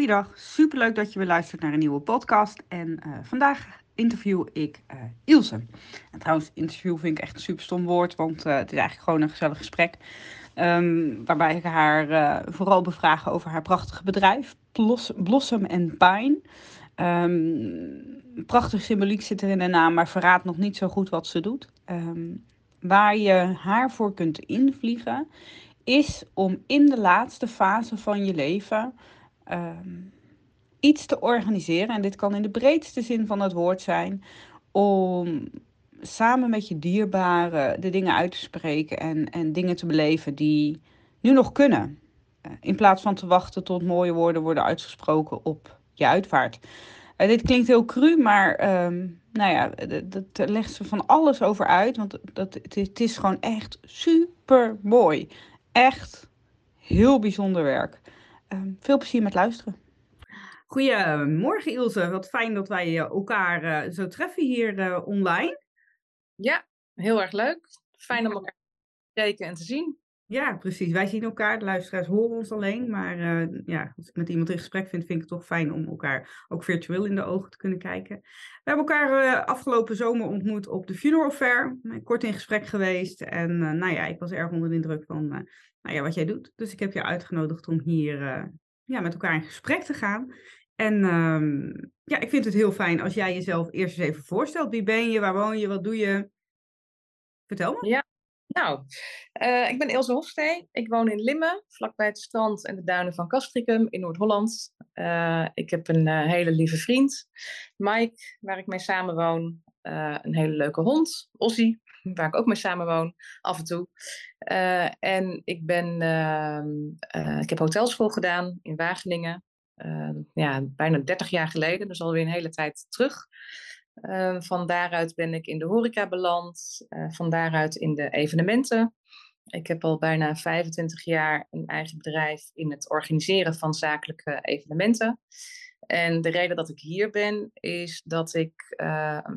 Goeiedag. Superleuk dat je weer luistert naar een nieuwe podcast. En eh, vandaag interview ik uh, Ilse. En trouwens, interview vind ik echt een super stom woord, want uh, het is eigenlijk gewoon een gezellig gesprek. Um, waarbij ik haar vooral bevraag over haar prachtige bedrijf, Blos Blossom Pine. Um, prachtige symboliek zit er in de naam, maar verraadt nog niet zo goed wat ze doet. Um, waar je haar voor kunt invliegen, is om in de laatste fase van je leven um, iets te organiseren. En dit kan in de breedste zin van het woord zijn. Om samen met je dierbaren de dingen uit te spreken en, en dingen te beleven die nu nog kunnen. Uh, in plaats van te wachten tot mooie woorden worden uitgesproken op je uitvaart. Uh, dit klinkt heel cru, maar um, nou ja, dat legt ze van alles over uit. Want dat, het is gewoon echt super mooi. Echt heel bijzonder werk. Um, veel plezier met luisteren. Goedemorgen Ilse, wat fijn dat wij elkaar uh, zo treffen hier uh, online. Ja, heel erg leuk. Fijn om elkaar te kijken en te zien. Ja, precies. Wij zien elkaar, de luisteraars horen ons alleen. Maar uh, ja, als ik met iemand in gesprek vind, vind ik het toch fijn om elkaar ook virtueel in de ogen te kunnen kijken. We hebben elkaar afgelopen zomer ontmoet op de Funeral Fair. Kort in gesprek geweest. En nou ja, ik was erg onder de indruk van nou ja, wat jij doet. Dus ik heb je uitgenodigd om hier ja, met elkaar in gesprek te gaan. En um, ja, ik vind het heel fijn als jij jezelf eerst eens even voorstelt. Wie ben je, waar woon je, wat doe je? Vertel me. Ja, nou, uh, ik ben Ilse Hofstee. Ik woon in Limmen, vlakbij het strand en de duinen van Castricum in Noord-Holland. Uh, ik heb een uh, hele lieve vriend, Mike, waar ik mee samenwoon. een hele leuke hond, Ossie, waar ik ook mee samenwoon, af en toe. en ik, ben, ehm, ik heb hotelschool gedaan in Wageningen. Ja, bijna 30 jaar geleden, dus alweer een hele tijd terug. Uh, van daaruit ben ik in de horeca beland, uh, van daaruit in de evenementen. Ik heb al bijna 25 jaar een eigen bedrijf in het organiseren van zakelijke evenementen. En de reden dat ik hier ben, is dat ik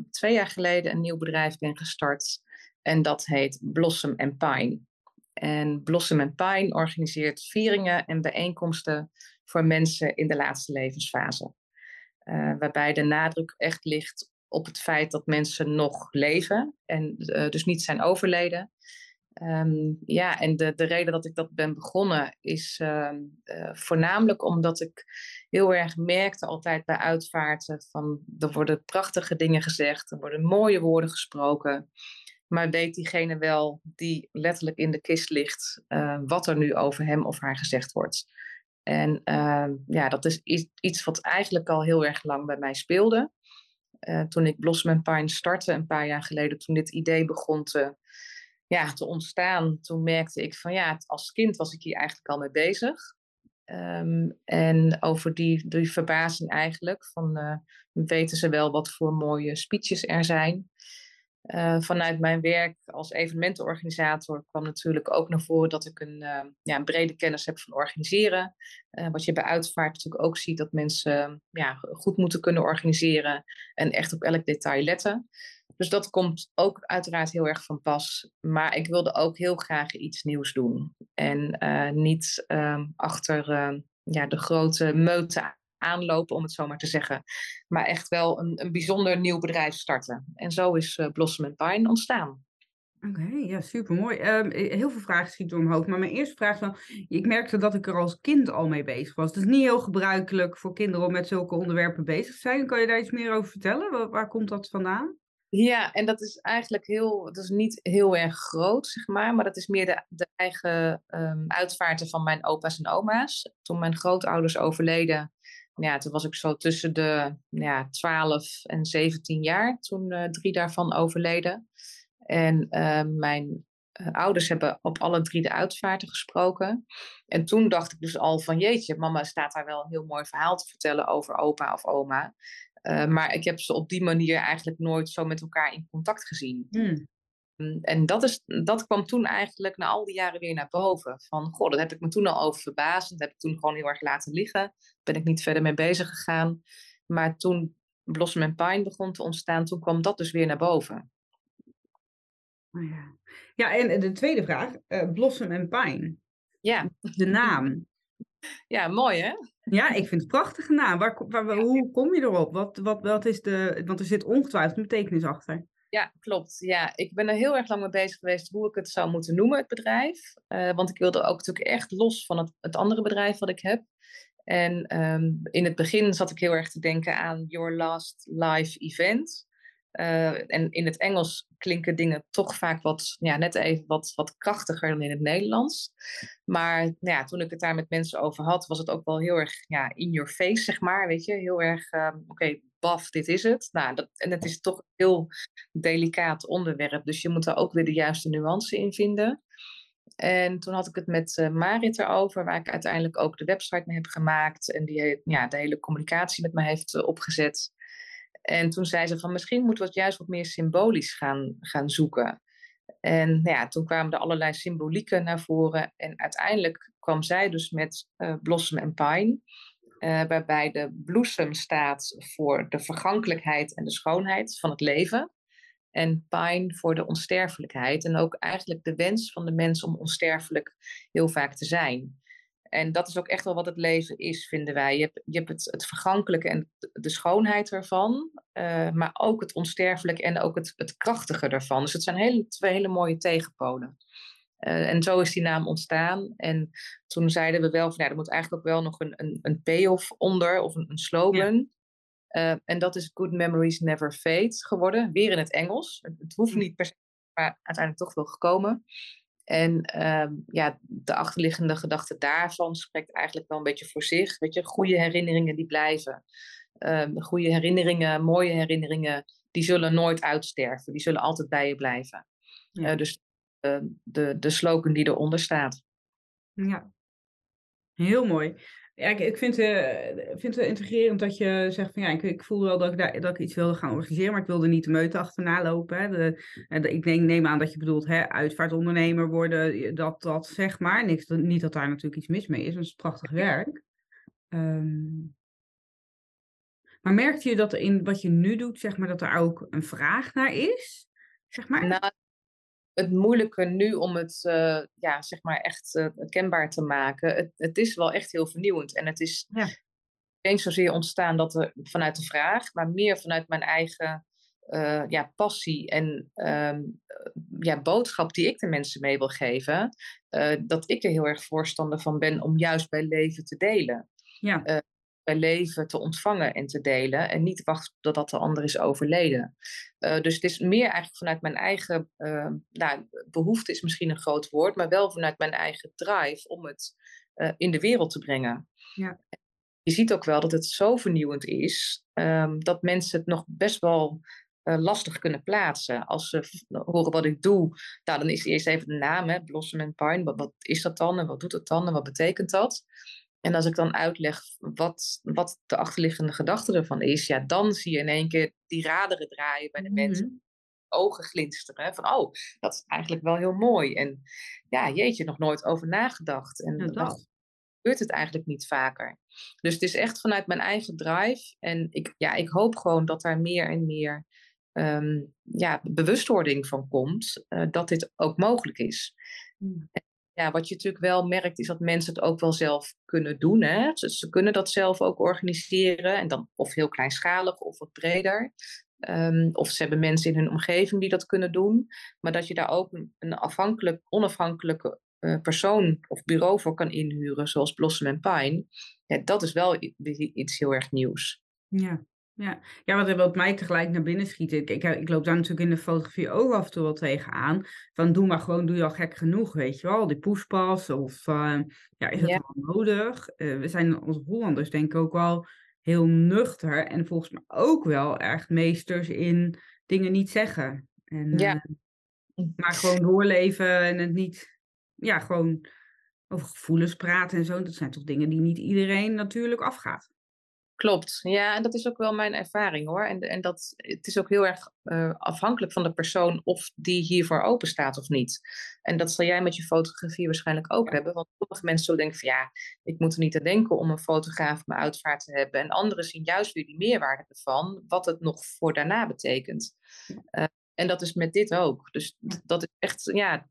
twee jaar geleden een nieuw bedrijf ben gestart. En dat heet Blossom and Pine. En Blossom and Pine organiseert vieringen en bijeenkomsten voor mensen in de laatste levensfase. Uh, waarbij de nadruk echt ligt op het feit dat mensen nog leven en uh, dus niet zijn overleden. Um, ja, en de, de reden dat ik dat ben begonnen is uh, voornamelijk omdat ik heel erg merkte altijd bij uitvaarten van er worden prachtige dingen gezegd, er worden mooie woorden gesproken. Maar weet diegene wel die letterlijk in de kist ligt, wat er nu over hem of haar gezegd wordt? En uh, ja, dat is iets wat eigenlijk al heel erg lang bij mij speelde. Uh, toen ik Blossom Pine startte een paar jaar geleden, toen dit idee begon te, ja, te ontstaan, toen merkte ik van ja, als kind was ik hier eigenlijk al mee bezig. Um, en over die, die verbazing eigenlijk, van uh, weten ze wel wat voor mooie speeches er zijn. Uh, vanuit mijn werk als evenementenorganisator kwam natuurlijk ook naar voren dat ik een, uh, ja, een brede kennis heb van organiseren. Uh, wat je bij uitvaart natuurlijk ook ziet, dat mensen ja, goed moeten kunnen organiseren en echt op elk detail letten. Dus dat komt ook uiteraard heel erg van pas. Maar ik wilde ook heel graag iets nieuws doen. En niet ehm, achter ja, de grote meute aanlopen, om het zo maar te zeggen. Maar echt wel een, een bijzonder nieuw bedrijf starten. En zo is uh, Blossom Pine ontstaan. Oké, okay, ja, supermooi. Um, heel veel vragen schieten door mijn hoofd. Maar mijn eerste vraag is dan, ik merkte dat ik er als kind al mee bezig was. Het is niet heel gebruikelijk voor kinderen om met zulke onderwerpen bezig te zijn. Kan je daar iets meer over vertellen? Waar, waar komt dat vandaan? Ja, en dat is eigenlijk heel, dat is niet heel erg groot, zeg maar, maar dat is meer de, de eigen um, uitvaarten van mijn opa's en oma's. Toen mijn grootouders overleden, ja, toen was ik zo tussen de ja, 12 en 17 jaar toen uh, drie daarvan overleden. En uh, mijn uh, ouders hebben op alle drie de uitvaarten gesproken. En toen dacht ik dus al van jeetje, mama staat daar wel een heel mooi verhaal te vertellen over opa of oma. Uh, maar ik heb ze op die manier eigenlijk nooit zo met elkaar in contact gezien. Mm. En dat, is, dat kwam toen eigenlijk na al die jaren weer naar boven. Van, goh, dat heb ik me toen al over verbaasd. Dat heb ik toen gewoon heel erg laten liggen. Ben ik niet verder mee bezig gegaan. Maar toen Blossom and Pine begon te ontstaan, toen kwam dat dus weer naar boven. Oh ja. ja, en de tweede vraag, uh, Blossom and Pine. Ja. De naam. Ja, mooi hè? Ja, ik vind het een prachtige naam. Waar, waar, hoe kom je erop? Wat, wat, wat is de, want er zit ongetwijfeld een betekenis achter. Ja, klopt. Ja, ik ben er heel erg lang mee bezig geweest hoe ik het zou moeten noemen, het bedrijf. Uh, want ik wilde ook natuurlijk echt los van het, het andere bedrijf wat ik heb. En um, in het begin zat ik heel erg te denken aan Your Last Live Event. Uh, en in het Engels klinken dingen toch vaak wat, ja, net even wat, wat krachtiger dan in het Nederlands. Maar nou ja, toen ik het daar met mensen over had, was het ook wel heel erg ja, in your face, zeg maar. Weet je, heel erg, um, oké, baf, dit is het. Nou, dat, en het is toch een heel delicaat onderwerp, dus je moet daar ook weer de juiste nuance in vinden. En toen had ik het met uh, Marit erover, waar ik uiteindelijk ook de website mee heb gemaakt. En die ja, de hele communicatie met me heeft uh, opgezet. En toen zei ze van misschien moeten we het juist wat meer symbolisch gaan, gaan zoeken. En nou ja, toen kwamen er allerlei symbolieken naar voren. En uiteindelijk kwam zij dus met uh, Blossom and Pine. Uh, waarbij de bloesem staat voor de vergankelijkheid en de schoonheid van het leven. En pine voor de onsterfelijkheid. En ook eigenlijk de wens van de mens om onsterfelijk heel vaak te zijn. En dat is ook echt wel wat het leven is, vinden wij. Je hebt, je hebt het, het vergankelijke en de schoonheid ervan, uh, maar ook het onsterfelijke en ook het, het krachtige ervan. Dus het zijn hele, twee hele mooie tegenpolen. Uh, en zo is die naam ontstaan. En toen zeiden we wel van ja, er moet eigenlijk ook wel nog een, een, een payoff onder of een, een slogan. Ja. Uh, en dat is Good Memories Never Fade geworden. Weer in het Engels. Het, het hoeft niet per se, maar uiteindelijk toch wel gekomen. En um, ja, de achterliggende gedachte daarvan spreekt eigenlijk wel een beetje voor zich. Weet je, goede herinneringen die blijven. Um, goede herinneringen, mooie herinneringen, die zullen nooit uitsterven. Die zullen altijd bij je blijven. Ja. Uh, dus de, de slogan die eronder staat. Ja, heel mooi. Ja, ik, ik vind, uh, vind het integrerend dat je zegt van ja, ik, ik voel wel dat ik, daar, dat ik iets wilde gaan organiseren, maar ik wilde niet de meute achterna lopen. Hè. De, de, ik neem, neem aan dat je bedoelt hè, uitvaartondernemer worden, dat, dat zeg maar. Niks, niet dat daar natuurlijk iets mis mee is, want het is prachtig werk. Um, maar merkte je dat in wat je nu doet, zeg maar, dat er ook een vraag naar is? Zeg maar? Nou, het moeilijke nu om het uh, ja, zeg maar echt uh, kenbaar te maken. Het, het, is wel echt heel vernieuwend. En het is ja. niet zozeer ontstaan dat er, vanuit de vraag, maar meer vanuit mijn eigen uh, ja, passie en um, ja, boodschap die ik de mensen mee wil geven. dat ik er heel erg voorstander van ben om juist bij leven te delen. Ja bij leven te ontvangen en te delen. En niet wachten totdat de ander is overleden. Uh, dus het is meer eigenlijk vanuit mijn eigen, uh, nou, behoefte is misschien een groot woord, maar wel vanuit mijn eigen drive om het uh, in de wereld te brengen. Ja. Je ziet ook wel dat het zo vernieuwend is, um, dat mensen het nog best wel lastig kunnen plaatsen. Als ze horen wat ik doe, nou, dan is eerst even de naam, hè, Blossom and Pine. Wat, wat is dat dan en wat doet het dan en wat betekent dat? En als ik dan uitleg wat, wat de achterliggende gedachte ervan is, ja, dan zie je in één keer die raderen draaien bij de mm -hmm. mensen. Ogen glinsteren. Van, oh, dat is eigenlijk wel heel mooi. En ja, jeetje, nog nooit over nagedacht. En ja, dan gebeurt het eigenlijk niet vaker. Dus het is echt vanuit mijn eigen drive. En ik, ja, ik hoop gewoon dat daar meer en meer um, ja, bewustwording van komt. Uh, dat dit ook mogelijk is. Mm ja, wat je natuurlijk wel merkt, is dat mensen het ook wel zelf kunnen doen. Hè? Ze, ze, kunnen dat zelf ook organiseren. En dan of heel kleinschalig of wat breder. Um, of ze hebben mensen in hun omgeving die dat kunnen doen. Maar dat je daar ook een, afhankelijk, onafhankelijke uh, persoon of bureau voor kan inhuren, zoals Blossom Pine. Ja, dat is wel iets heel erg nieuws. Ja, ja, ja wat, wat mij tegelijk naar binnen schiet, ik, ik, ik, loop daar natuurlijk in de fotografie ook af en toe wel tegenaan. Van doe maar gewoon, doe je al gek genoeg, weet je wel. Die poespas of uh, ja, is ja. wel nodig? Uh, we zijn als Hollanders denk ik ook wel heel nuchter en volgens mij ook wel erg meesters in dingen niet zeggen. En, Ja. eh, maar gewoon doorleven en het niet, ja, gewoon over gevoelens praten en zo. Dat zijn toch dingen die niet iedereen natuurlijk afgaat. Klopt, ja, en dat is ook wel mijn ervaring hoor. En, en dat, het is ook heel erg eh, afhankelijk van de persoon of die hiervoor open staat of niet. En dat zal jij met je fotografie waarschijnlijk ook hebben. Want sommige mensen zullen denken van ja, ik moet er niet aan denken om een fotograaf op mijn uitvaart te hebben. En anderen zien juist weer die meerwaarde ervan, wat het nog voor daarna betekent. Uh, en dat is met dit ook. Dus dat is echt, ja.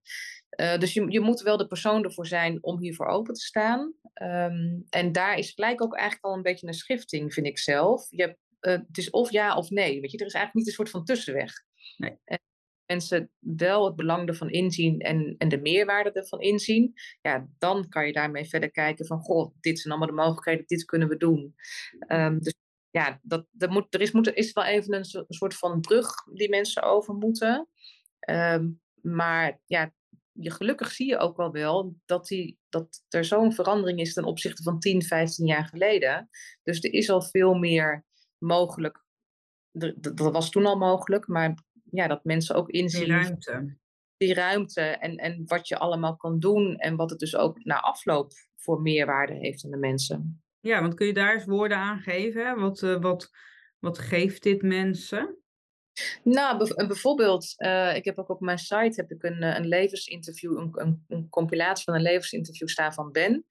Uh, dus je, je moet wel de persoon ervoor zijn om hiervoor open te staan. Um, en daar is gelijk ook eigenlijk al een beetje een schifting, vind ik zelf. Je hebt, uh, het is of ja of nee. Weet je, er is eigenlijk niet een soort van tussenweg. Nee. En mensen wel het belang ervan inzien en, en de meerwaarde ervan inzien, ja, dan kan je daarmee verder kijken van, goh, dit zijn allemaal de mogelijkheden, dit kunnen we doen. Um, dus ja, dat, dat moet, er is, moet, is wel even een, soort van brug die mensen over moeten. Um, maar ja, je, gelukkig zie je ook wel wel dat, die, dat er zo'n verandering is ten opzichte van 10, 15 jaar geleden. Dus er is al veel meer mogelijk. Dat was toen al mogelijk, maar ja, dat mensen ook inzien. Die ruimte. Die ruimte en, en wat je allemaal kan doen en wat het dus ook na afloop voor meerwaarde heeft aan de mensen. Ja, want kun je daar eens woorden aan geven? Wat, uh, wat, wat geeft dit mensen? Nou, bijvoorbeeld, uh, ik heb ook op mijn site heb ik een, een levensinterview, een, een, compilatie van een levensinterview staan van Ben.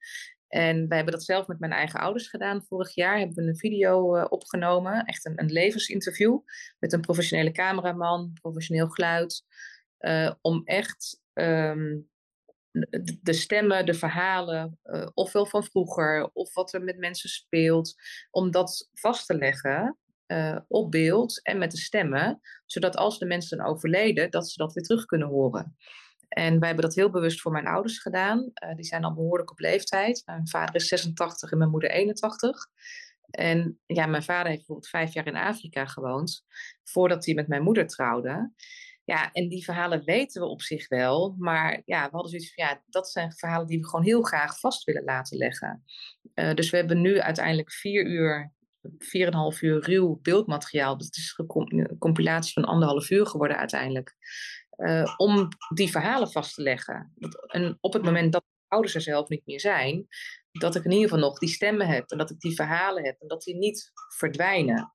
En wij hebben dat zelf met mijn eigen ouders gedaan. Vorig jaar hebben we een video opgenomen, echt een, een, levensinterview met een professionele cameraman, professioneel geluid, om echt de, de stemmen, de verhalen, ofwel van vroeger, of wat er met mensen speelt, om dat vast te leggen uh, op beeld en met de stemmen, zodat als de mensen dan overleden, dat ze dat weer terug kunnen horen. En wij hebben dat heel bewust voor mijn ouders gedaan. Uh, die zijn al behoorlijk op leeftijd. Mijn vader is 86 en mijn moeder 81. En ja, mijn vader heeft bijvoorbeeld vijf jaar in Afrika gewoond, voordat hij met mijn moeder trouwde. Ja, en die verhalen weten we op zich wel, maar ja, we hadden zoiets van, ja, dat zijn verhalen die we gewoon heel graag vast willen laten leggen. Uh, dus we hebben nu uiteindelijk vier uur 4,5 uur ruw beeldmateriaal. Dat is een compilatie van anderhalf uur geworden uiteindelijk. Uh, om die verhalen vast te leggen. En op het moment dat de ouders er zelf niet meer zijn, dat ik in ieder geval nog die stemmen heb en dat ik die verhalen heb en dat die niet verdwijnen.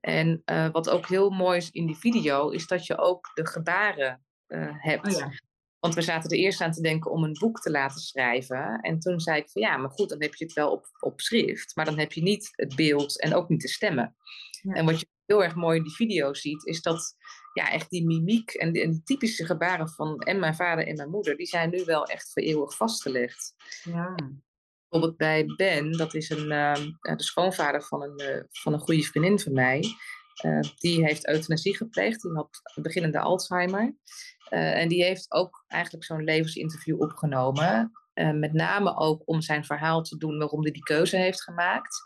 En uh, wat ook heel mooi is in die video, is dat je ook de gebaren uh, hebt. Oh ja. Want we zaten er eerst aan te denken om een boek te laten schrijven. En toen zei ik van ja, maar goed, dan heb je het wel op, op schrift. Maar dan heb je niet het beeld en ook niet de stemmen. Ja. En wat je heel erg mooi in die video ziet, is dat ja, echt die mimiek en die, en die typische gebaren van en mijn vader en mijn moeder, die zijn nu wel echt voor eeuwig vastgelegd. Ja. Bijvoorbeeld bij Ben, dat is een, uh, de schoonvader van een, uh, van een goede vriendin van mij. Uh, die heeft euthanasie gepleegd, die had beginnende Alzheimer. Uh, en die heeft ook eigenlijk zo'n levensinterview opgenomen. Uh, met name ook om zijn verhaal te doen waarom hij die keuze heeft gemaakt.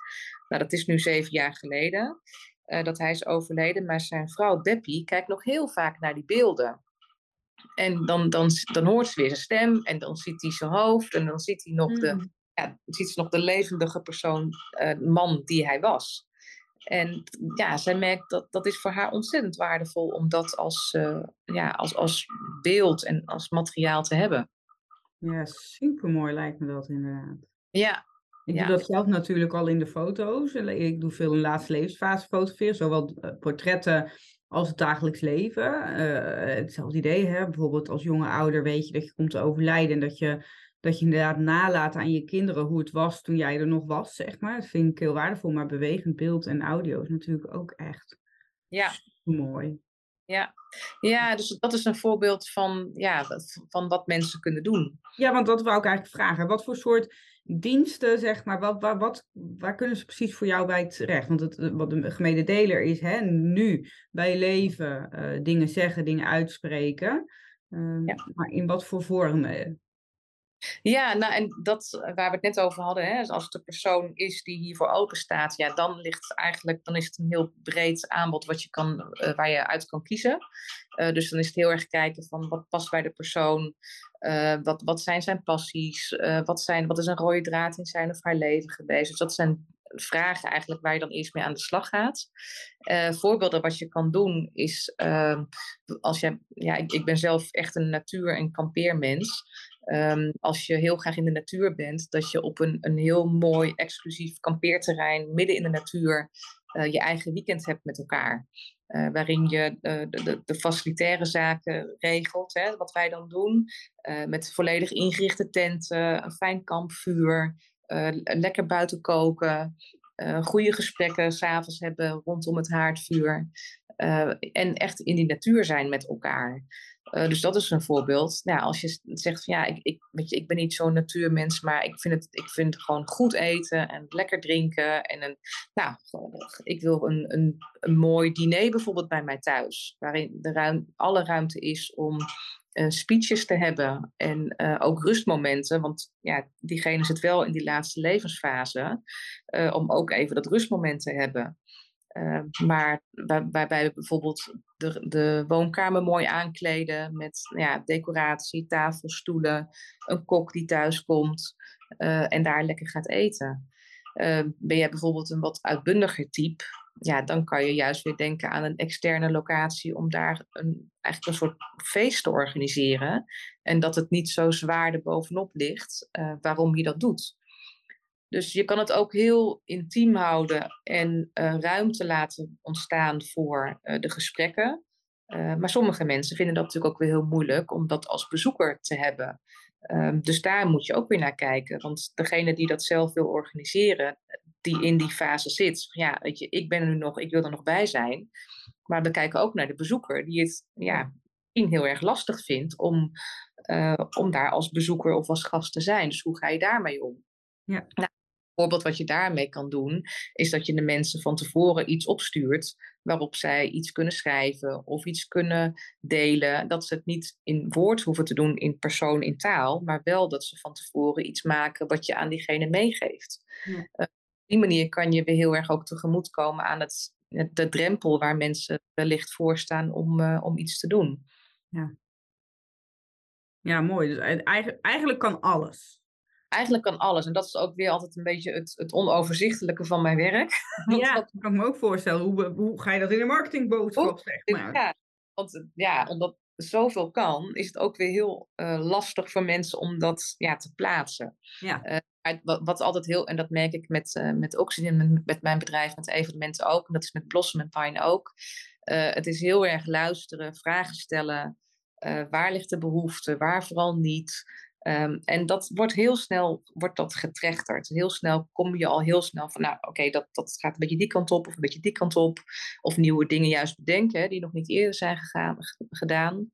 Nou, dat is nu zeven jaar geleden dat hij is overleden. Maar zijn vrouw Beppie kijkt nog heel vaak naar die beelden. En dan, dan, dan hoort ze weer zijn stem en dan ziet hij zijn hoofd en dan ziet hij nog, mm. de, ja, ziet ze nog de levendige persoon, man die hij was. En ja, zij merkt dat dat is voor haar ontzettend waardevol om dat als, uh, ja, als, als beeld en als materiaal te hebben. Ja, super mooi lijkt me dat inderdaad. Ja. Ik ja. doe dat zelf natuurlijk al in de foto's. Ik doe veel in laatste levensfase fotograferen, zowel portretten als het dagelijks leven. Uh, hetzelfde idee, hè? bijvoorbeeld als jonge ouder weet je dat je komt te overlijden en dat je dat je inderdaad nalaat aan je kinderen hoe het was toen jij er nog was, zeg maar. Dat vind ik heel waardevol, maar bewegend beeld en audio is natuurlijk ook echt ja. mooi. Ja. ja, dus dat is een voorbeeld van, ja, van wat mensen kunnen doen. Ja, want dat wou ik eigenlijk vragen. Wat voor soort diensten, zeg maar, wat, waar, wat, waar kunnen ze precies voor jou bij terecht? Want het, wat de gemene deler is, hè, nu bij leven uh, dingen zeggen, dingen uitspreken. Uh, ja. Maar in wat voor vormen? Ja, nou en dat waar we het net over hadden, hè, als het de persoon is die hiervoor open staat, ja, dan ligt eigenlijk, dan is het een heel breed aanbod wat je kan, uh, waar je uit kan kiezen. Uh, dus dan is het heel erg kijken van wat past bij de persoon, wat, wat zijn zijn passies, wat, zijn, wat is een rode draad in zijn of haar leven geweest. Dus dat zijn vragen eigenlijk waar je dan eerst mee aan de slag gaat. Voorbeelden wat je kan doen is, uh, als je, ja, ik, ik, ben zelf echt een natuur- en kampeermens. Um, als je heel graag in de natuur bent, dat je op een, een heel mooi exclusief kampeerterrein midden in de natuur uh, je eigen weekend hebt met elkaar. Uh, waarin je uh, de, de, facilitaire zaken regelt, hè, wat wij dan doen. Met volledig ingerichte tenten, een fijn kampvuur, lekker buiten koken, goede gesprekken s'avonds hebben rondom het haardvuur. en echt in die natuur zijn met elkaar. Uh, dus dat is een voorbeeld. Nou, als je zegt van ja, ik, ik, weet je, ik ben niet zo'n natuurmens, maar ik vind, het, ik vind gewoon goed eten en lekker drinken. En een, nou, ik wil een, een, een mooi diner bijvoorbeeld bij mij thuis, waarin de ruim, alle ruimte is om uh, speeches te hebben en uh, ook rustmomenten. Want ja, diegene zit wel in die laatste levensfase, om ook even dat rustmoment te hebben. Uh, maar waarbij wij bijvoorbeeld de, de woonkamer mooi aankleden met ja, decoratie, tafelstoelen, een kok die thuis komt uh, en daar lekker gaat eten. Uh, ben jij bijvoorbeeld een wat uitbundiger type, ja, dan kan je juist weer denken aan een externe locatie om daar een, eigenlijk een soort feest te organiseren. En dat het niet zo zwaar er bovenop ligt uh, waarom je dat doet. Dus je kan het ook heel intiem houden en uh, ruimte laten ontstaan voor uh, de gesprekken. Uh, maar sommige mensen vinden dat natuurlijk ook weer heel moeilijk om dat als bezoeker te hebben. Ehm, dus daar moet je ook weer naar kijken. Want degene die dat zelf wil organiseren, die in die fase zit, ja, weet je, ik ben er nu nog, ik wil er nog bij zijn. Maar we kijken ook naar de bezoeker, die het ja, misschien heel erg lastig vindt om, om daar als bezoeker of als gast te zijn. Dus hoe ga je daarmee om? Ja. Nou, voorbeeld wat je daarmee kan doen, is dat je de mensen van tevoren iets opstuurt waarop zij iets kunnen schrijven of iets kunnen delen. Dat ze het niet in woord hoeven te doen, in persoon, in taal, maar wel dat ze van tevoren iets maken wat je aan diegene meegeeft. Ja. Uh, op die manier kan je weer heel erg ook tegemoetkomen aan het, de drempel waar mensen wellicht voor staan om, uh, om iets te doen. Ja. Ja, mooi. Dus eigenlijk, eigenlijk kan alles eigenlijk kan alles. En dat is ook weer altijd een beetje het, het onoverzichtelijke van mijn werk. Ja, dat kan ik me ook voorstellen. Hoe, hoe ga je dat in een marketingboodschap, zeg maar? Ja, want ja, omdat zoveel kan, is het ook weer heel uh, lastig voor mensen om dat ja, te plaatsen. Ja. Uh, wat, wat, altijd heel, en dat merk ik met, uh, met Oxygen, met mijn bedrijf, met evenementen ook, en dat is met Blossom en Pine ook. het is heel erg luisteren, vragen stellen. waar ligt de behoefte, waar vooral niet? Um, en dat wordt heel snel wordt dat getrechterd. Heel snel kom je al heel snel van, nou oké, dat, dat gaat een beetje die kant op of een beetje die kant op. Of nieuwe dingen juist bedenken hè, die nog niet eerder zijn gegaan, gedaan.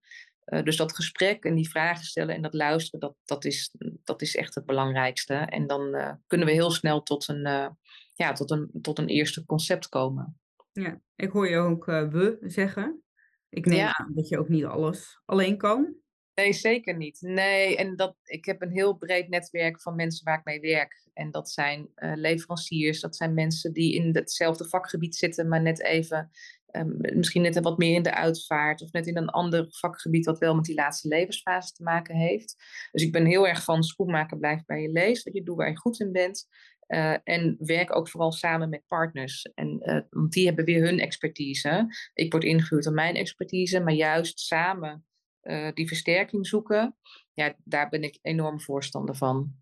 Uh, dus dat gesprek en die vragen stellen en dat luisteren, dat, dat, is, dat is echt het belangrijkste. En dan uh, kunnen we heel snel tot een, uh, ja, tot een, tot een eerste concept komen. Ja, ik hoor je ook we zeggen. Ik neem ja. aan dat je ook niet alles alleen kan. Nee, zeker niet. Nee, en dat, ik heb een heel breed netwerk van mensen waar ik mee werk. En dat zijn uh, leveranciers, dat zijn mensen die in hetzelfde vakgebied zitten, maar net even, um, misschien net wat meer in de uitvaart of net in een ander vakgebied wat wel met die laatste levensfase te maken heeft. Dus ik ben heel erg van schoenmaker blijft bij je lees, dat je doet waar je goed in bent. Uh, en werk ook vooral samen met partners. En, uh, want die hebben weer hun expertise. Ik word ingehuurd aan mijn expertise, maar juist samen uh, die versterking zoeken, ja, daar ben ik enorm voorstander van.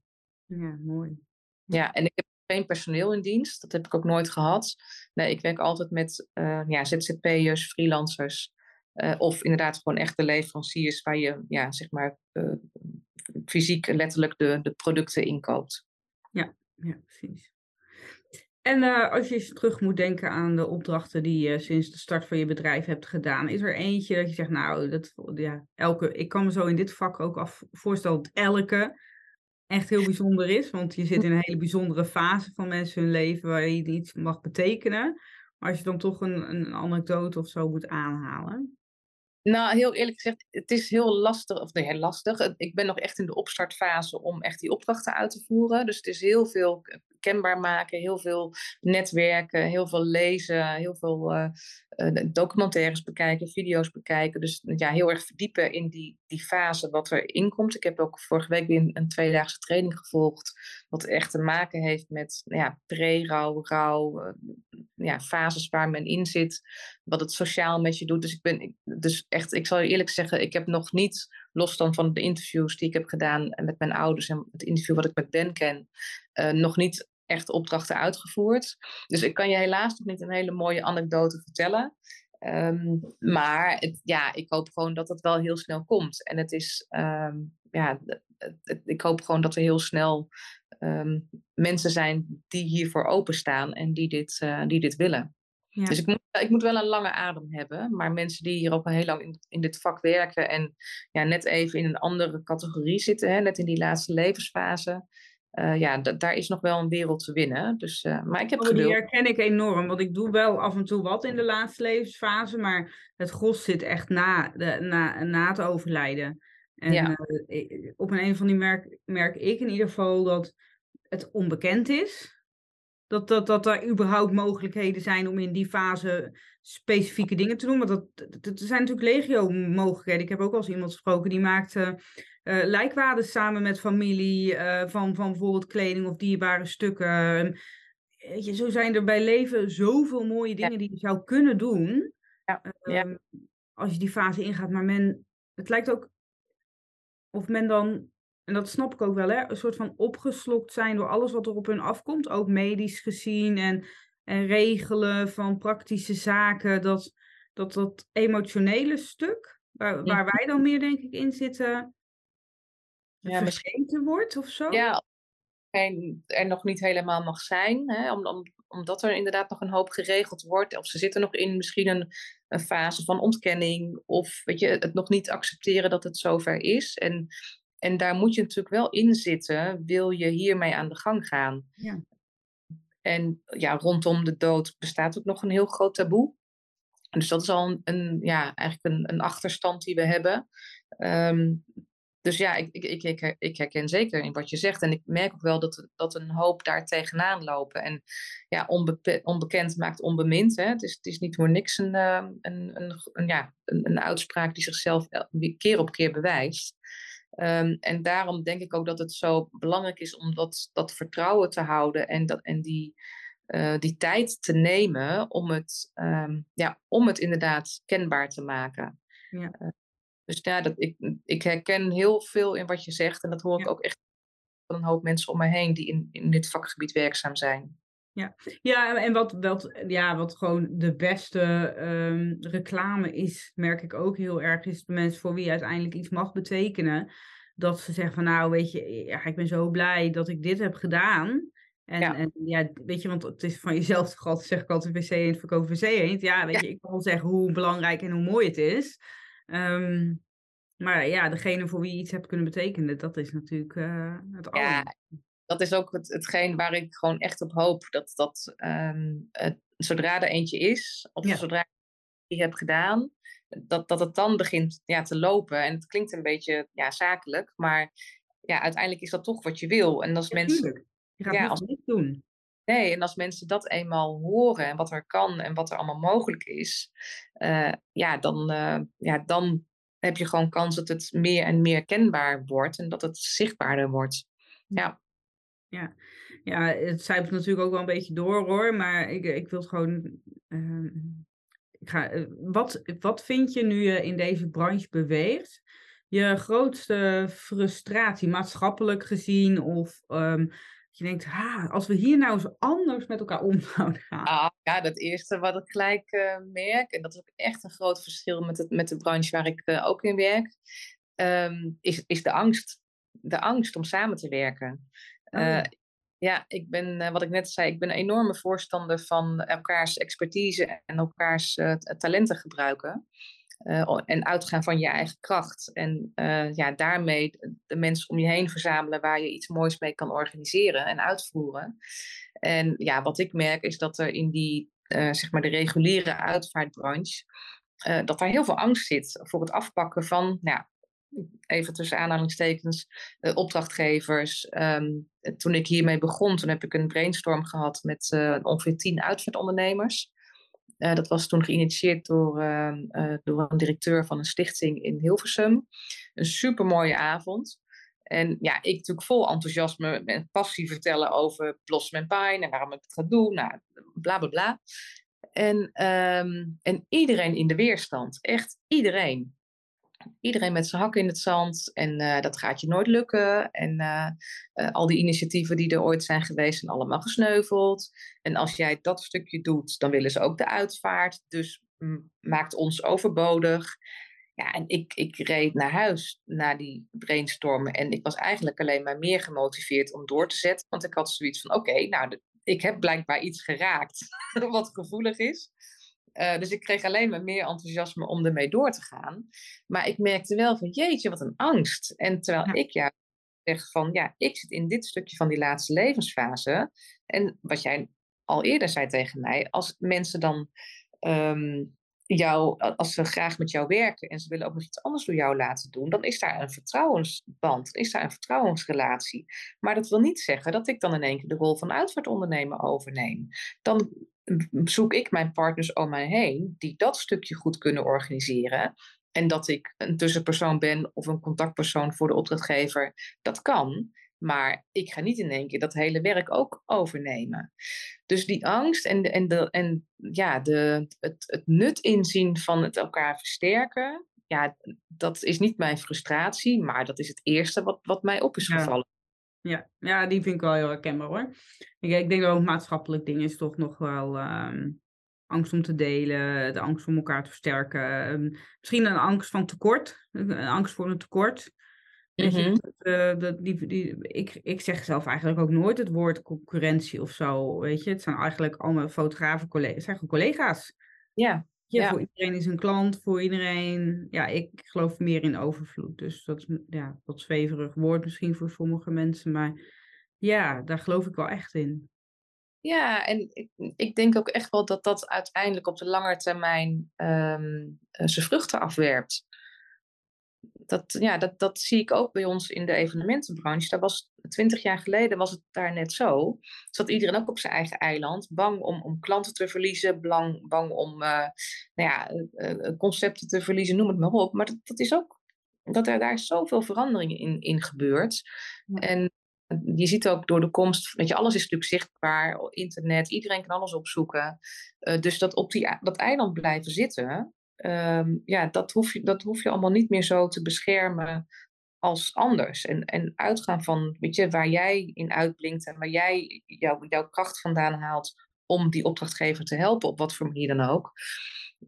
Ja, mooi. Ja, en ik heb geen personeel in dienst, dat heb ik ook nooit gehad. Nee, ik werk altijd met uh, ja, ZZP'ers, freelancers. Uh, of inderdaad gewoon echte leveranciers waar je ja, zeg maar, fysiek letterlijk de, de producten inkoopt. Ja, ja, precies. En uh, als je terug moet denken aan de opdrachten die je sinds de start van je bedrijf hebt gedaan, is er eentje dat je zegt, nou, dat, ja, elke, ik kan me zo in dit vak ook af, voorstellen dat elke echt heel bijzonder is, want je zit in een hele bijzondere fase van mensen hun leven waar je iets mag betekenen. Maar als je dan toch een, een anekdote of zo moet aanhalen. Nou, heel eerlijk gezegd, het is heel lastig, of nee, heel lastig. Ik ben nog echt in de opstartfase om echt die opdrachten uit te voeren. Dus het is heel veel kenbaar maken, heel veel netwerken, heel veel lezen, heel veel uh, documentaires bekijken, video's bekijken. Dus ja, heel erg verdiepen in die, die fase wat erin komt. Ik heb ook vorige week weer een, tweedaagse training gevolgd, wat echt te maken heeft met ja, pre-rouw, rouw, ja, fases waar men in zit, wat het sociaal met je doet. Dus ik ben, dus echt, ik zal je eerlijk zeggen, ik heb nog niet, los dan van de interviews die ik heb gedaan met mijn ouders en het interview wat ik met Ben ken, nog niet echt opdrachten uitgevoerd. Dus ik kan je helaas nog niet een hele mooie anekdote vertellen. Um, maar het, ja, ik hoop gewoon dat het wel heel snel komt. En het is, um, ja, het, ik hoop gewoon dat er heel snel um, mensen zijn die hiervoor openstaan en die dit, uh, die dit willen. Ja. Dus ik moet, ik moet wel een lange adem hebben. Maar mensen die hier al heel lang in, in dit vak werken en ja, net even in een andere categorie zitten, hè, net in die laatste levensfase. Uh, ja, daar is nog wel een wereld te winnen. Dus, uh, maar ik heb oh, Die herken ik enorm, want ik doe wel af en toe wat in de laatste levensfase, maar het gros zit echt na, de, na, na het overlijden. En ja. uh, op een, een van die merk, merk ik in ieder geval dat het onbekend is. Dat, dat, dat er überhaupt mogelijkheden zijn om in die fase specifieke dingen te doen. Want dat, dat, er zijn natuurlijk legio mogelijkheden. Ik heb ook al eens iemand gesproken die maakte uh, lijkwaarden samen met familie uh, van, van bijvoorbeeld kleding of dierbare stukken. Weet je, zo zijn er bij leven zoveel mooie dingen die je zou kunnen doen. Ja. Um, als je die fase ingaat. Maar men, het lijkt ook of men dan en dat snap ik ook wel, hè, een soort van opgeslokt zijn door alles wat er op hun afkomt, ook medisch gezien en, en regelen van praktische zaken, dat dat, dat emotionele stuk, waar, waar wij dan meer denk ik in zitten, ja, vergeten wordt of zo. Ja, er nog niet helemaal mag zijn, hè, om, om, omdat er inderdaad nog een hoop geregeld wordt, of ze zitten nog in misschien een, een fase van ontkenning, of weet je, het nog niet accepteren dat het zover is. En en daar moet je natuurlijk wel in zitten, wil je hiermee aan de gang gaan. Ja. En ja, rondom de dood bestaat ook nog een heel groot taboe. Dus dat is al een, ja, eigenlijk een, een, achterstand die we hebben. Um, dus ja, ik, ik, ik, ik, herken zeker in wat je zegt. En ik merk ook wel dat, dat een hoop daar tegenaan lopen. En ja, onbe onbekend maakt onbemind. Hè. Het, is, het is niet voor niks een, ehm, een, een, ja, een, een uitspraak die zichzelf keer op keer bewijst. Um, en daarom denk ik ook dat het zo belangrijk is om dat, dat vertrouwen te houden en, dat, en die, uh, die tijd te nemen om het, um, ja, om het inderdaad kenbaar te maken. Ja. Uh, dus ja, dat, ik, ik herken heel veel in wat je zegt en dat hoor ik ook echt van een hoop mensen om me heen die in, in dit vakgebied werkzaam zijn. Ja, ja en wat, wat, ja, wat gewoon de beste um, reclame is, merk ik ook heel erg, is de mensen voor wie uiteindelijk iets mag betekenen. Dat ze zeggen van nou, weet je, ja, ik ben zo blij dat ik dit heb gedaan. En ja. en ja, weet je, want het is van jezelf toch altijd, zeg ik altijd, wc eend verkopen wc eend. Ja, weet je, ik kan wel zeggen hoe belangrijk en hoe mooi het is. Um, maar ja, degene voor wie je iets hebt kunnen betekenen, dat is natuurlijk uh, het ja, dat is ook het, hetgeen waar ik gewoon echt op hoop. Dat, dat um, het, zodra er eentje is, of zodra ik die heb gedaan, dat, dat het dan begint ja, te lopen. En het klinkt een beetje ja, zakelijk, maar ja, uiteindelijk is dat toch wat je wil. En als mensen. Je gaat ja, als, niet doen. Nee, en als mensen dat eenmaal horen en wat er kan en wat er allemaal mogelijk is, uh, ja, dan, uh, ja, dan heb je gewoon kans dat het meer en meer kenbaar wordt en dat het zichtbaarder wordt. Ja. Ja, ja het zijpelt natuurlijk ook wel een beetje door hoor, maar ik, ik wil gewoon. Uh, ik ga, eh, wat, wat vind je nu je in deze branche beweegt? Je grootste frustratie, maatschappelijk gezien, of um, je denkt, ha, als we hier nou eens anders met elkaar om zouden gaan. Ah, ja, dat eerste wat ik gelijk uh, merk, en dat is ook echt een groot verschil met, het, met de branche waar ik ook in werk, um, is, is de angst. De angst om samen te werken. Uh, ja, ik ben, uh, wat ik net zei, ik ben een enorme voorstander van elkaars expertise en elkaars uh, talenten gebruiken. en uitgaan van je eigen kracht. En ja, daarmee de mensen om je heen verzamelen waar je iets moois mee kan organiseren en uitvoeren. En ja, wat ik merk is dat er in die, zeg maar de reguliere uitvaartbranche, dat daar heel veel angst zit voor het afpakken van nou, even tussen aanhalingstekens, uh, opdrachtgevers. Ehm, toen ik hiermee begon, toen heb ik een brainstorm gehad met uh, ongeveer tien uitvaartondernemers. Uh, dat was toen geïnitieerd door, ehm, door een directeur van een stichting in Hilversum. Een supermooie avond. En ja, ik natuurlijk vol enthousiasme en passie vertellen over Blossom Pine en waarom ik het ga doen. Nou, bla bla bla. En, um, en iedereen in de weerstand, echt iedereen. Iedereen met zijn hakken in het zand en uh, dat gaat je nooit lukken. En uh, uh, al die initiatieven die er ooit zijn geweest zijn allemaal gesneuveld. En als jij dat stukje doet, dan willen ze ook de uitvaart. Dus maakt ons overbodig. Ja, en ik, ik reed naar huis na die brainstormen. En ik was eigenlijk alleen maar meer gemotiveerd om door te zetten. Want ik had zoiets van: oké, nou, ik heb blijkbaar iets geraakt wat gevoelig is. Uh, dus ik kreeg alleen maar meer enthousiasme om ermee door te gaan. Maar ik merkte wel van jeetje, wat een angst. En terwijl ja. ik ja zeg van ja, ik zit in dit stukje van die laatste levensfase. En wat jij al eerder zei tegen mij, als mensen dan um, jou, als ze graag met jou werken en ze willen ook nog iets anders door jou laten doen, dan is daar een vertrouwensband, is daar een vertrouwensrelatie. Maar dat wil niet zeggen dat ik dan in één keer de rol van uitvaartondernemer overneem. Dan zoek ik mijn partners om mij heen die dat stukje goed kunnen organiseren. En dat ik een tussenpersoon ben of een contactpersoon voor de opdrachtgever, dat kan. Maar ik ga niet in één keer dat hele werk ook overnemen. Dus die angst en, de, en, de, en ja, de, het, het nut inzien van het elkaar versterken, ja, dat is niet mijn frustratie, maar dat is het eerste wat, wat mij op is gevallen. Ja, ja, die vind ik wel heel herkenbaar hoor. Ik, ik denk dat ook maatschappelijk ding is toch nog wel um, angst om te delen, de angst om elkaar te versterken. Um, misschien een angst van tekort, een angst voor een tekort. Mm -hmm. uh, dat, die, die, ik, ik zeg zelf eigenlijk ook nooit het woord concurrentie of zo. Weet je, het zijn eigenlijk allemaal fotografen, collega's, zijn gewoon collega's. Ja. Ja, ja. Voor iedereen is een klant, voor iedereen. Ja, ik geloof meer in overvloed. Dus dat is ja, wat zweverig woord misschien voor sommige mensen. Maar ja, daar geloof ik wel echt in. Ja, en ik, ik denk ook echt wel dat dat uiteindelijk op de lange termijn um, zijn vruchten afwerpt dat, ja, dat, dat zie ik ook bij ons in de evenementenbranche. Daar was, twintig jaar geleden was het daar net zo. Zat iedereen ook op zijn eigen eiland, bang om, om klanten te verliezen, bang, bang om uh, nou ja, uh, concepten te verliezen, noem het maar op. Maar dat, dat is ook, dat er daar zoveel veranderingen in, in gebeurt. Ja. En je ziet ook door de komst, weet je, alles is natuurlijk zichtbaar, internet, iedereen kan alles opzoeken. Uh, dus dat op die, dat eiland blijven zitten, um, ja, dat hoef, je, dat hoef je allemaal niet meer zo te beschermen als anders. En, en uitgaan van, weet je, waar jij in uitblinkt en waar jij jou, jouw kracht vandaan haalt om die opdrachtgever te helpen, op wat voor manier dan ook.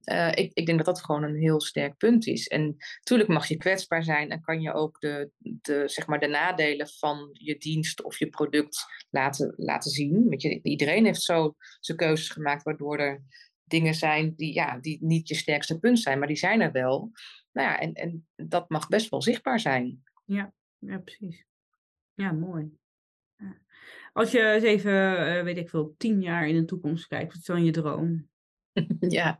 Uh, ik, ik, denk dat dat gewoon een heel sterk punt is. En natuurlijk mag je kwetsbaar zijn en kan je ook de, de, zeg maar de nadelen van je dienst of je product laten, laten zien. Weet je, iedereen heeft zo zijn keuzes gemaakt waardoor er dingen zijn die, ja, die niet je sterkste punt zijn, maar die zijn er wel. Nou ja, en, en dat mag best wel zichtbaar zijn. Ja, ja precies. Ja, mooi. Ja. Als je eens even, uh, weet ik veel, tien jaar in de toekomst kijkt, wat is dan je droom? ja,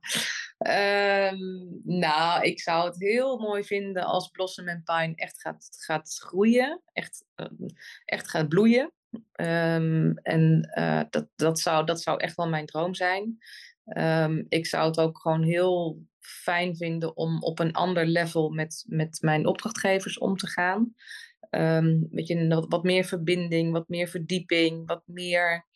um, nou, ik zou het heel mooi vinden als Blossom and Pine echt gaat, gaat groeien, echt, uh, echt gaat bloeien. Um, en uh, dat, dat, zou, dat zou echt wel mijn droom zijn. Um, ik zou het ook gewoon heel fijn vinden om op een ander level met, met mijn opdrachtgevers om te gaan. Um, weet je, wat meer verbinding, wat meer verdieping, wat meer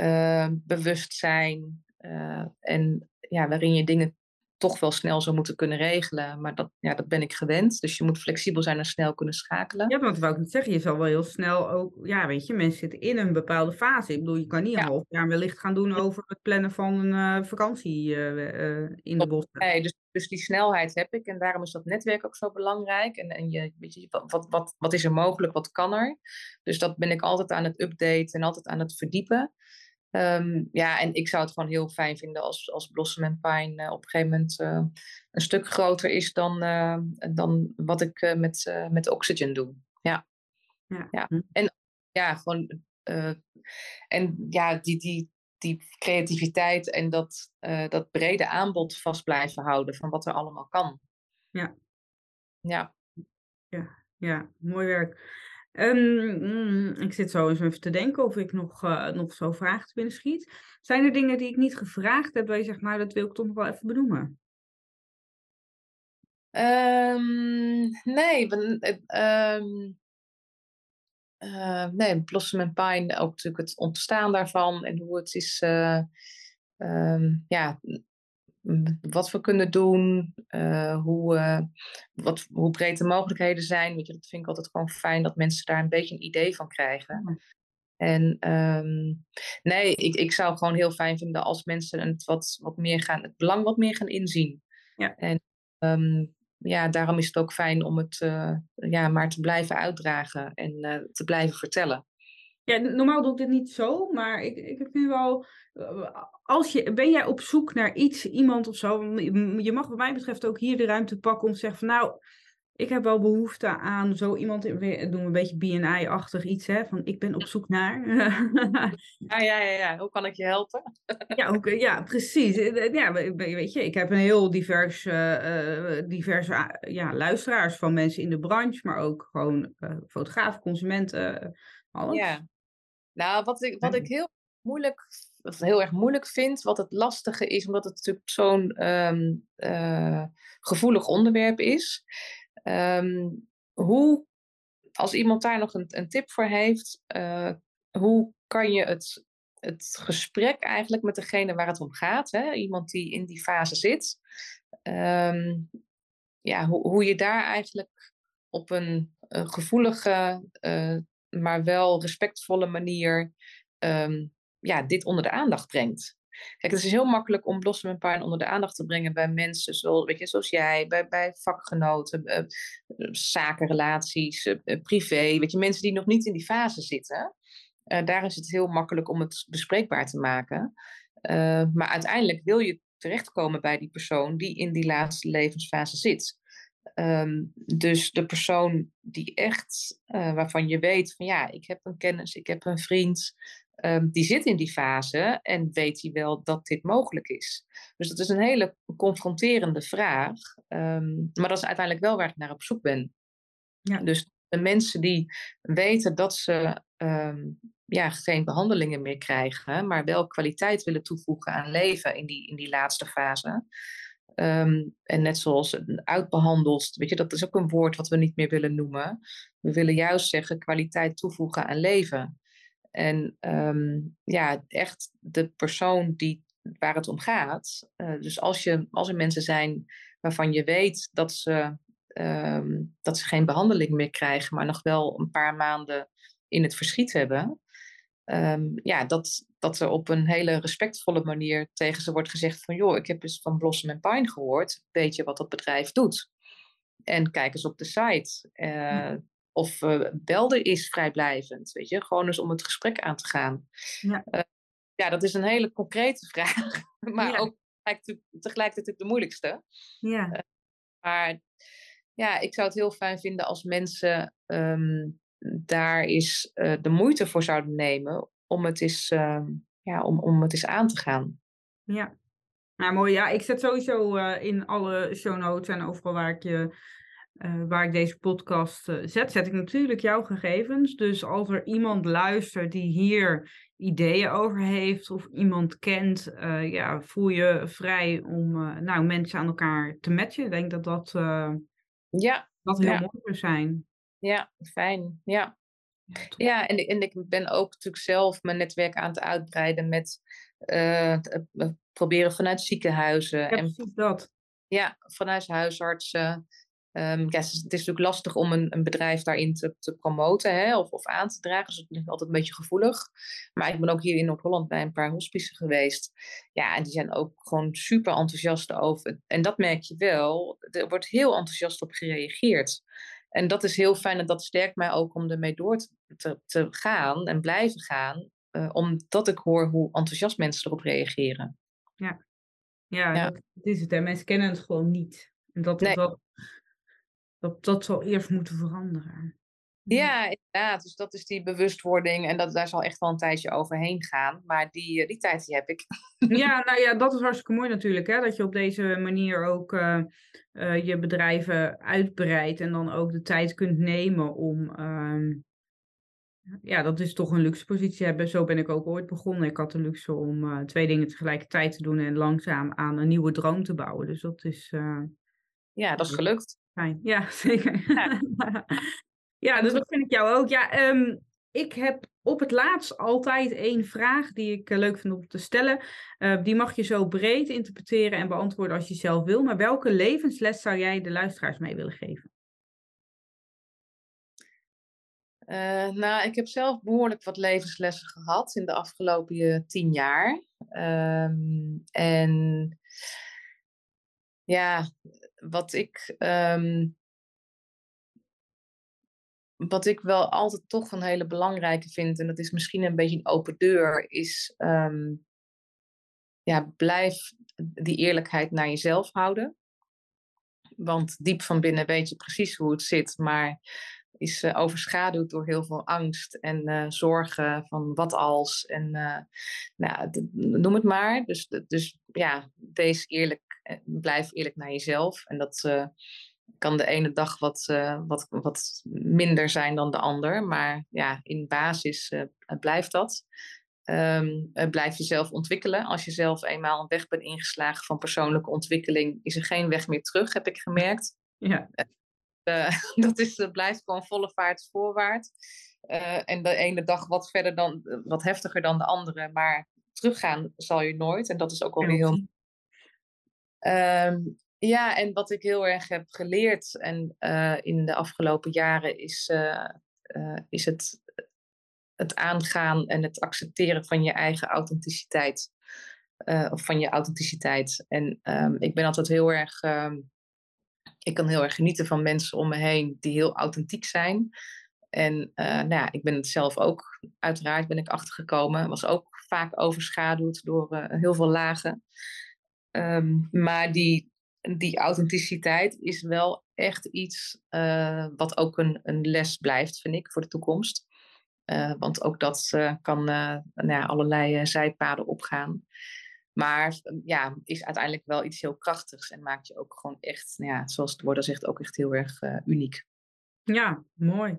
uh, bewustzijn. Uh, en ja, waarin je dingen toch wel snel zou moeten kunnen regelen. Maar dat, ja, dat ben ik gewend. Dus je moet flexibel zijn en snel kunnen schakelen. Ja, want dat wou ik niet zeggen. Je zal wel heel snel ook... Ja, weet je, mensen zitten in een bepaalde fase. Ik bedoel, je kan niet ja. een half jaar wellicht gaan doen over het plannen van een uh, vakantie uh, uh, in de bossen. Nee, dus, dus die snelheid heb ik. En daarom is dat netwerk ook zo belangrijk. En, en je, weet je, wat, wat, wat is er mogelijk, wat kan er? Dus dat ben ik altijd aan het updaten en altijd aan het verdiepen. Um, ja, en ik zou het gewoon heel fijn vinden als, als Blossom en Pine uh, op een gegeven moment uh, een stuk groter is dan, uh, dan wat ik met, met Oxygen doe. Ja. Ja. ja. Hm. En ja, gewoon. en ja, die, die, die creativiteit en dat, dat brede aanbod vast blijven houden van wat er allemaal kan. Ja. Ja. Ja, ja, mooi werk. Um, ik zit zo eens even te denken of ik nog, uh, nog zo vragen te binnen schiet. Zijn er dingen die ik niet gevraagd heb, waar je zegt, maar dat wil ik toch nog wel even benoemen? Um, nee, um, uh, nee, and Pine, ook natuurlijk het ontstaan daarvan en hoe het is, uh, ja, wat we kunnen doen, uh, hoe, uh, wat, hoe breed de mogelijkheden zijn. Weet je, dat vind ik altijd gewoon fijn dat mensen daar een beetje een idee van krijgen. En um, nee, ik, ik zou gewoon heel fijn vinden als mensen het, wat, wat meer gaan, het belang wat meer gaan inzien. Ja. En um, ja, daarom is het ook fijn om het uh, ja, maar te blijven uitdragen en te blijven vertellen. Ja, normaal doe ik dit niet zo, maar ik, ik heb nu wel. Als je, ben jij op zoek naar iets, iemand of zo? Je mag, wat mij betreft, ook hier de ruimte pakken om te zeggen: van nou, ik heb wel behoefte aan zo iemand. Doen we een beetje BNI-achtig iets, hè? Van ik ben op zoek naar. ja, ja, ja, ja. Hoe kan ik je helpen? ja, ook, ja, precies. Ja, weet je, ik heb een heel divers, uh, diverse ja, luisteraars van mensen in de branche, maar ook gewoon uh, fotografen, consumenten, alles. Ja. Nou, wat ik, wat ik heel moeilijk, of heel erg moeilijk vind, wat het lastige is, omdat het natuurlijk zo'n um, uh, gevoelig onderwerp is. Um, hoe, als iemand daar nog een, een tip voor heeft, uh, hoe kan je het, het gesprek eigenlijk met degene waar het om gaat, hè? iemand die in die fase zit, um, ja, hoe, hoe je daar eigenlijk op een, een gevoelige uh, maar wel respectvolle manier um, ja, dit onder de aandacht brengt. Kijk, het is heel makkelijk om Blossom en Pine onder de aandacht te brengen bij mensen zoals, weet je, zoals jij, bij, bij vakgenoten, uh, zakenrelaties, uh, privé. Weet je, mensen die nog niet in die fase zitten. daar is het heel makkelijk om het bespreekbaar te maken. maar uiteindelijk wil je terechtkomen bij die persoon die in die laatste levensfase zit. Um, dus de persoon die echt, uh, waarvan je weet van ja, ik heb een kennis, ik heb een vriend, um, die zit in die fase en weet hij wel dat dit mogelijk is. Dus dat is een hele confronterende vraag, um, maar dat is uiteindelijk wel waar ik naar op zoek ben. Ja. Dus de mensen die weten dat ze ja, geen behandelingen meer krijgen, maar wel kwaliteit willen toevoegen aan leven in die, in die laatste fase. Um, en net zoals uitbehandeld, weet je, dat is ook een woord wat we niet meer willen noemen. We willen juist zeggen kwaliteit toevoegen aan leven. En um, ja, echt de persoon die, waar het om gaat. Uh, dus als, je, als er mensen zijn waarvan je weet dat ze, um, dat ze geen behandeling meer krijgen, maar nog wel een paar maanden in het verschiet hebben. Um, ja, dat, dat er op een hele respectvolle manier tegen ze wordt gezegd van joh, ik heb eens van Blossom and Pine gehoord, weet je wat dat bedrijf doet? En kijk eens op de site. Uh, of uh, is vrijblijvend, weet je, gewoon eens om het gesprek aan te gaan. Ja, uh, ja dat is een hele concrete vraag, maar ja. ook tegelijkertijd de moeilijkste. Ja. maar ja, ik zou het heel fijn vinden als mensen um, daar is uh, de moeite voor zouden nemen om het eens, uh, ja, om, om het eens aan te gaan. Ja, nou mooi. Ja, ik zet sowieso uh, in alle show notes en overal waar ik, je, waar ik deze podcast zet, zet ik natuurlijk jouw gegevens. Dus als er iemand luistert die hier ideeën over heeft of iemand kent, ja, voel je vrij om nou, mensen aan elkaar te matchen. Ik denk dat dat, ja, dat heel ja. mooi zou zijn. Ja, fijn. Ja. Ja, en, en ik ben ook natuurlijk zelf mijn netwerk aan het uitbreiden met uh, proberen vanuit ziekenhuizen. Ja, en, dat. Ja, vanuit huisartsen. Um, ja, het is natuurlijk lastig om een, een bedrijf daarin te, te promoten hè, of, of aan te dragen. Dus het ligt altijd een beetje gevoelig. Maar ik ben ook hier in Noord-Holland bij een paar hospices geweest. Ja, en die zijn ook gewoon super enthousiast over. En dat merk je wel. Er wordt heel enthousiast op gereageerd. En dat is heel fijn en dat sterkt mij ook om ermee door te, te gaan en blijven gaan. Uh, omdat ik hoor hoe enthousiast mensen erop reageren. Ja, ja, ja. Dat, is het. Hè. Mensen kennen het gewoon niet. En dat, nee. dat, dat, dat zal eerst moeten veranderen. Ja, inderdaad. Dus dat is die bewustwording. En dat, daar zal echt wel een tijdje overheen gaan. Maar die, die tijd die heb ik. Ja, nou ja, dat is hartstikke mooi natuurlijk. Hè? Dat je op deze manier ook uh, uh, je bedrijven uitbreidt. En dan ook de tijd kunt nemen om uh, ja, dat is toch een luxe positie hebben. Zo ben ik ook ooit begonnen. Ik had de luxe om twee dingen tegelijkertijd te doen en langzaam aan een nieuwe droom te bouwen. Dus dat is. Ja, dat is gelukt. Fijn. Ja, zeker. Ja, ja dus dat vind ik jou ook. Ja, um, ik heb op het laatst altijd één vraag die ik uh, leuk vind om te stellen. die mag je zo breed interpreteren en beantwoorden als je zelf wil. Maar welke levensles zou jij de luisteraars mee willen geven? Uh, nou, ik heb zelf behoorlijk wat levenslessen gehad in de afgelopen tien jaar. Um, en ja, wat ik, um, wat ik wel altijd toch een hele belangrijke vind, en dat is misschien een beetje een open deur, is um, ja, blijf die eerlijkheid naar jezelf houden. Want diep van binnen weet je precies hoe het zit, maar is uh, overschaduwd door heel veel angst en uh, zorgen van wat als en uh, nou, noem het maar. Dus, dus ja, wees eerlijk, blijf eerlijk naar jezelf. En dat kan de ene dag wat, wat, wat minder zijn dan de ander, maar ja, in basis blijft dat. Um, blijf jezelf ontwikkelen. Als je zelf eenmaal een weg bent ingeslagen van persoonlijke ontwikkeling, is er geen weg meer terug, heb ik gemerkt. Ja. Uh, dat is, uh, blijft gewoon volle vaart voorwaarts. En de ene dag wat verder dan, wat heftiger dan de andere. Maar teruggaan zal je nooit. En dat is ook alweer heel. Um, ja, en wat ik heel erg heb geleerd en in de afgelopen jaren is, is het, het aangaan en het accepteren van je eigen authenticiteit. of van je authenticiteit. En um, ik ben altijd heel erg um, ik kan heel erg genieten van mensen om me heen die heel authentiek zijn. En nou ja, ik ben het zelf ook, uiteraard ben ik achtergekomen. Was ook vaak overschaduwd door heel veel lagen. Um, maar die, die authenticiteit is wel echt iets uh, wat ook een, een les blijft, vind ik, voor de toekomst. want ook dat kan nou ja, allerlei zijpaden opgaan. Maar ja, is uiteindelijk wel iets heel krachtigs en maakt je ook gewoon echt, nou ja, zoals het woord zegt, ook echt heel erg uniek. Ja, mooi.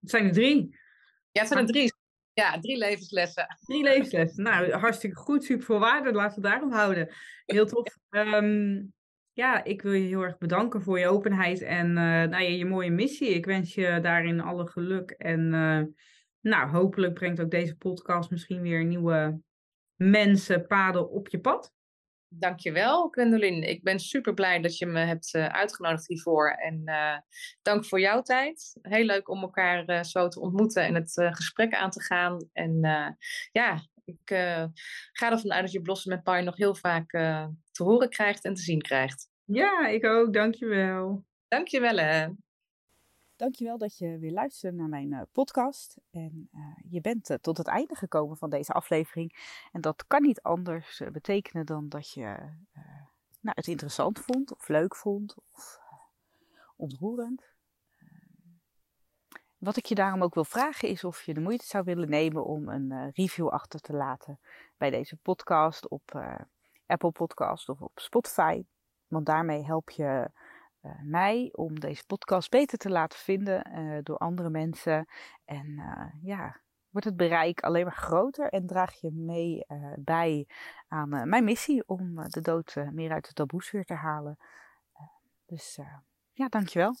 Het zijn er drie. Ja, het zijn er drie. Ja, drie levenslessen. Drie levenslessen. Nou, hartstikke goed, super voor waarde. Laten we daarop houden. Heel tof. Um, ja, ik wil je heel erg bedanken voor je openheid en uh, nou ja, je mooie missie. Ik wens je daarin alle geluk. En uh, nou, hopelijk brengt ook deze podcast misschien weer nieuwe mensen, paden op je pad. Dankjewel, Gwendolyn. Ik ben super blij dat je me hebt uh, uitgenodigd hiervoor. En dank voor jouw tijd. Heel leuk om elkaar zo te ontmoeten en het gesprek aan te gaan. En ja, ik ga ervan uit dat je Blossen met Pai nog heel vaak te horen krijgt en te zien krijgt. Ja, ik ook. Dankjewel. Dankjewel hè. Dankjewel dat je weer luistert naar mijn uh, podcast. En uh, je bent uh, tot het einde gekomen van deze aflevering. En dat kan niet anders betekenen dan dat je nou, het interessant vond, of leuk vond, of ontroerend. Wat ik je daarom ook wil vragen is of je de moeite zou willen nemen om een review achter te laten bij deze podcast op Apple Podcast of op Spotify. Want daarmee help je uh, mij om deze podcast beter te laten vinden door andere mensen. En ja, wordt het bereik alleen maar groter en draag je mee bij aan mijn missie om de dood meer uit de taboesfeer te halen. dus ja, dankjewel.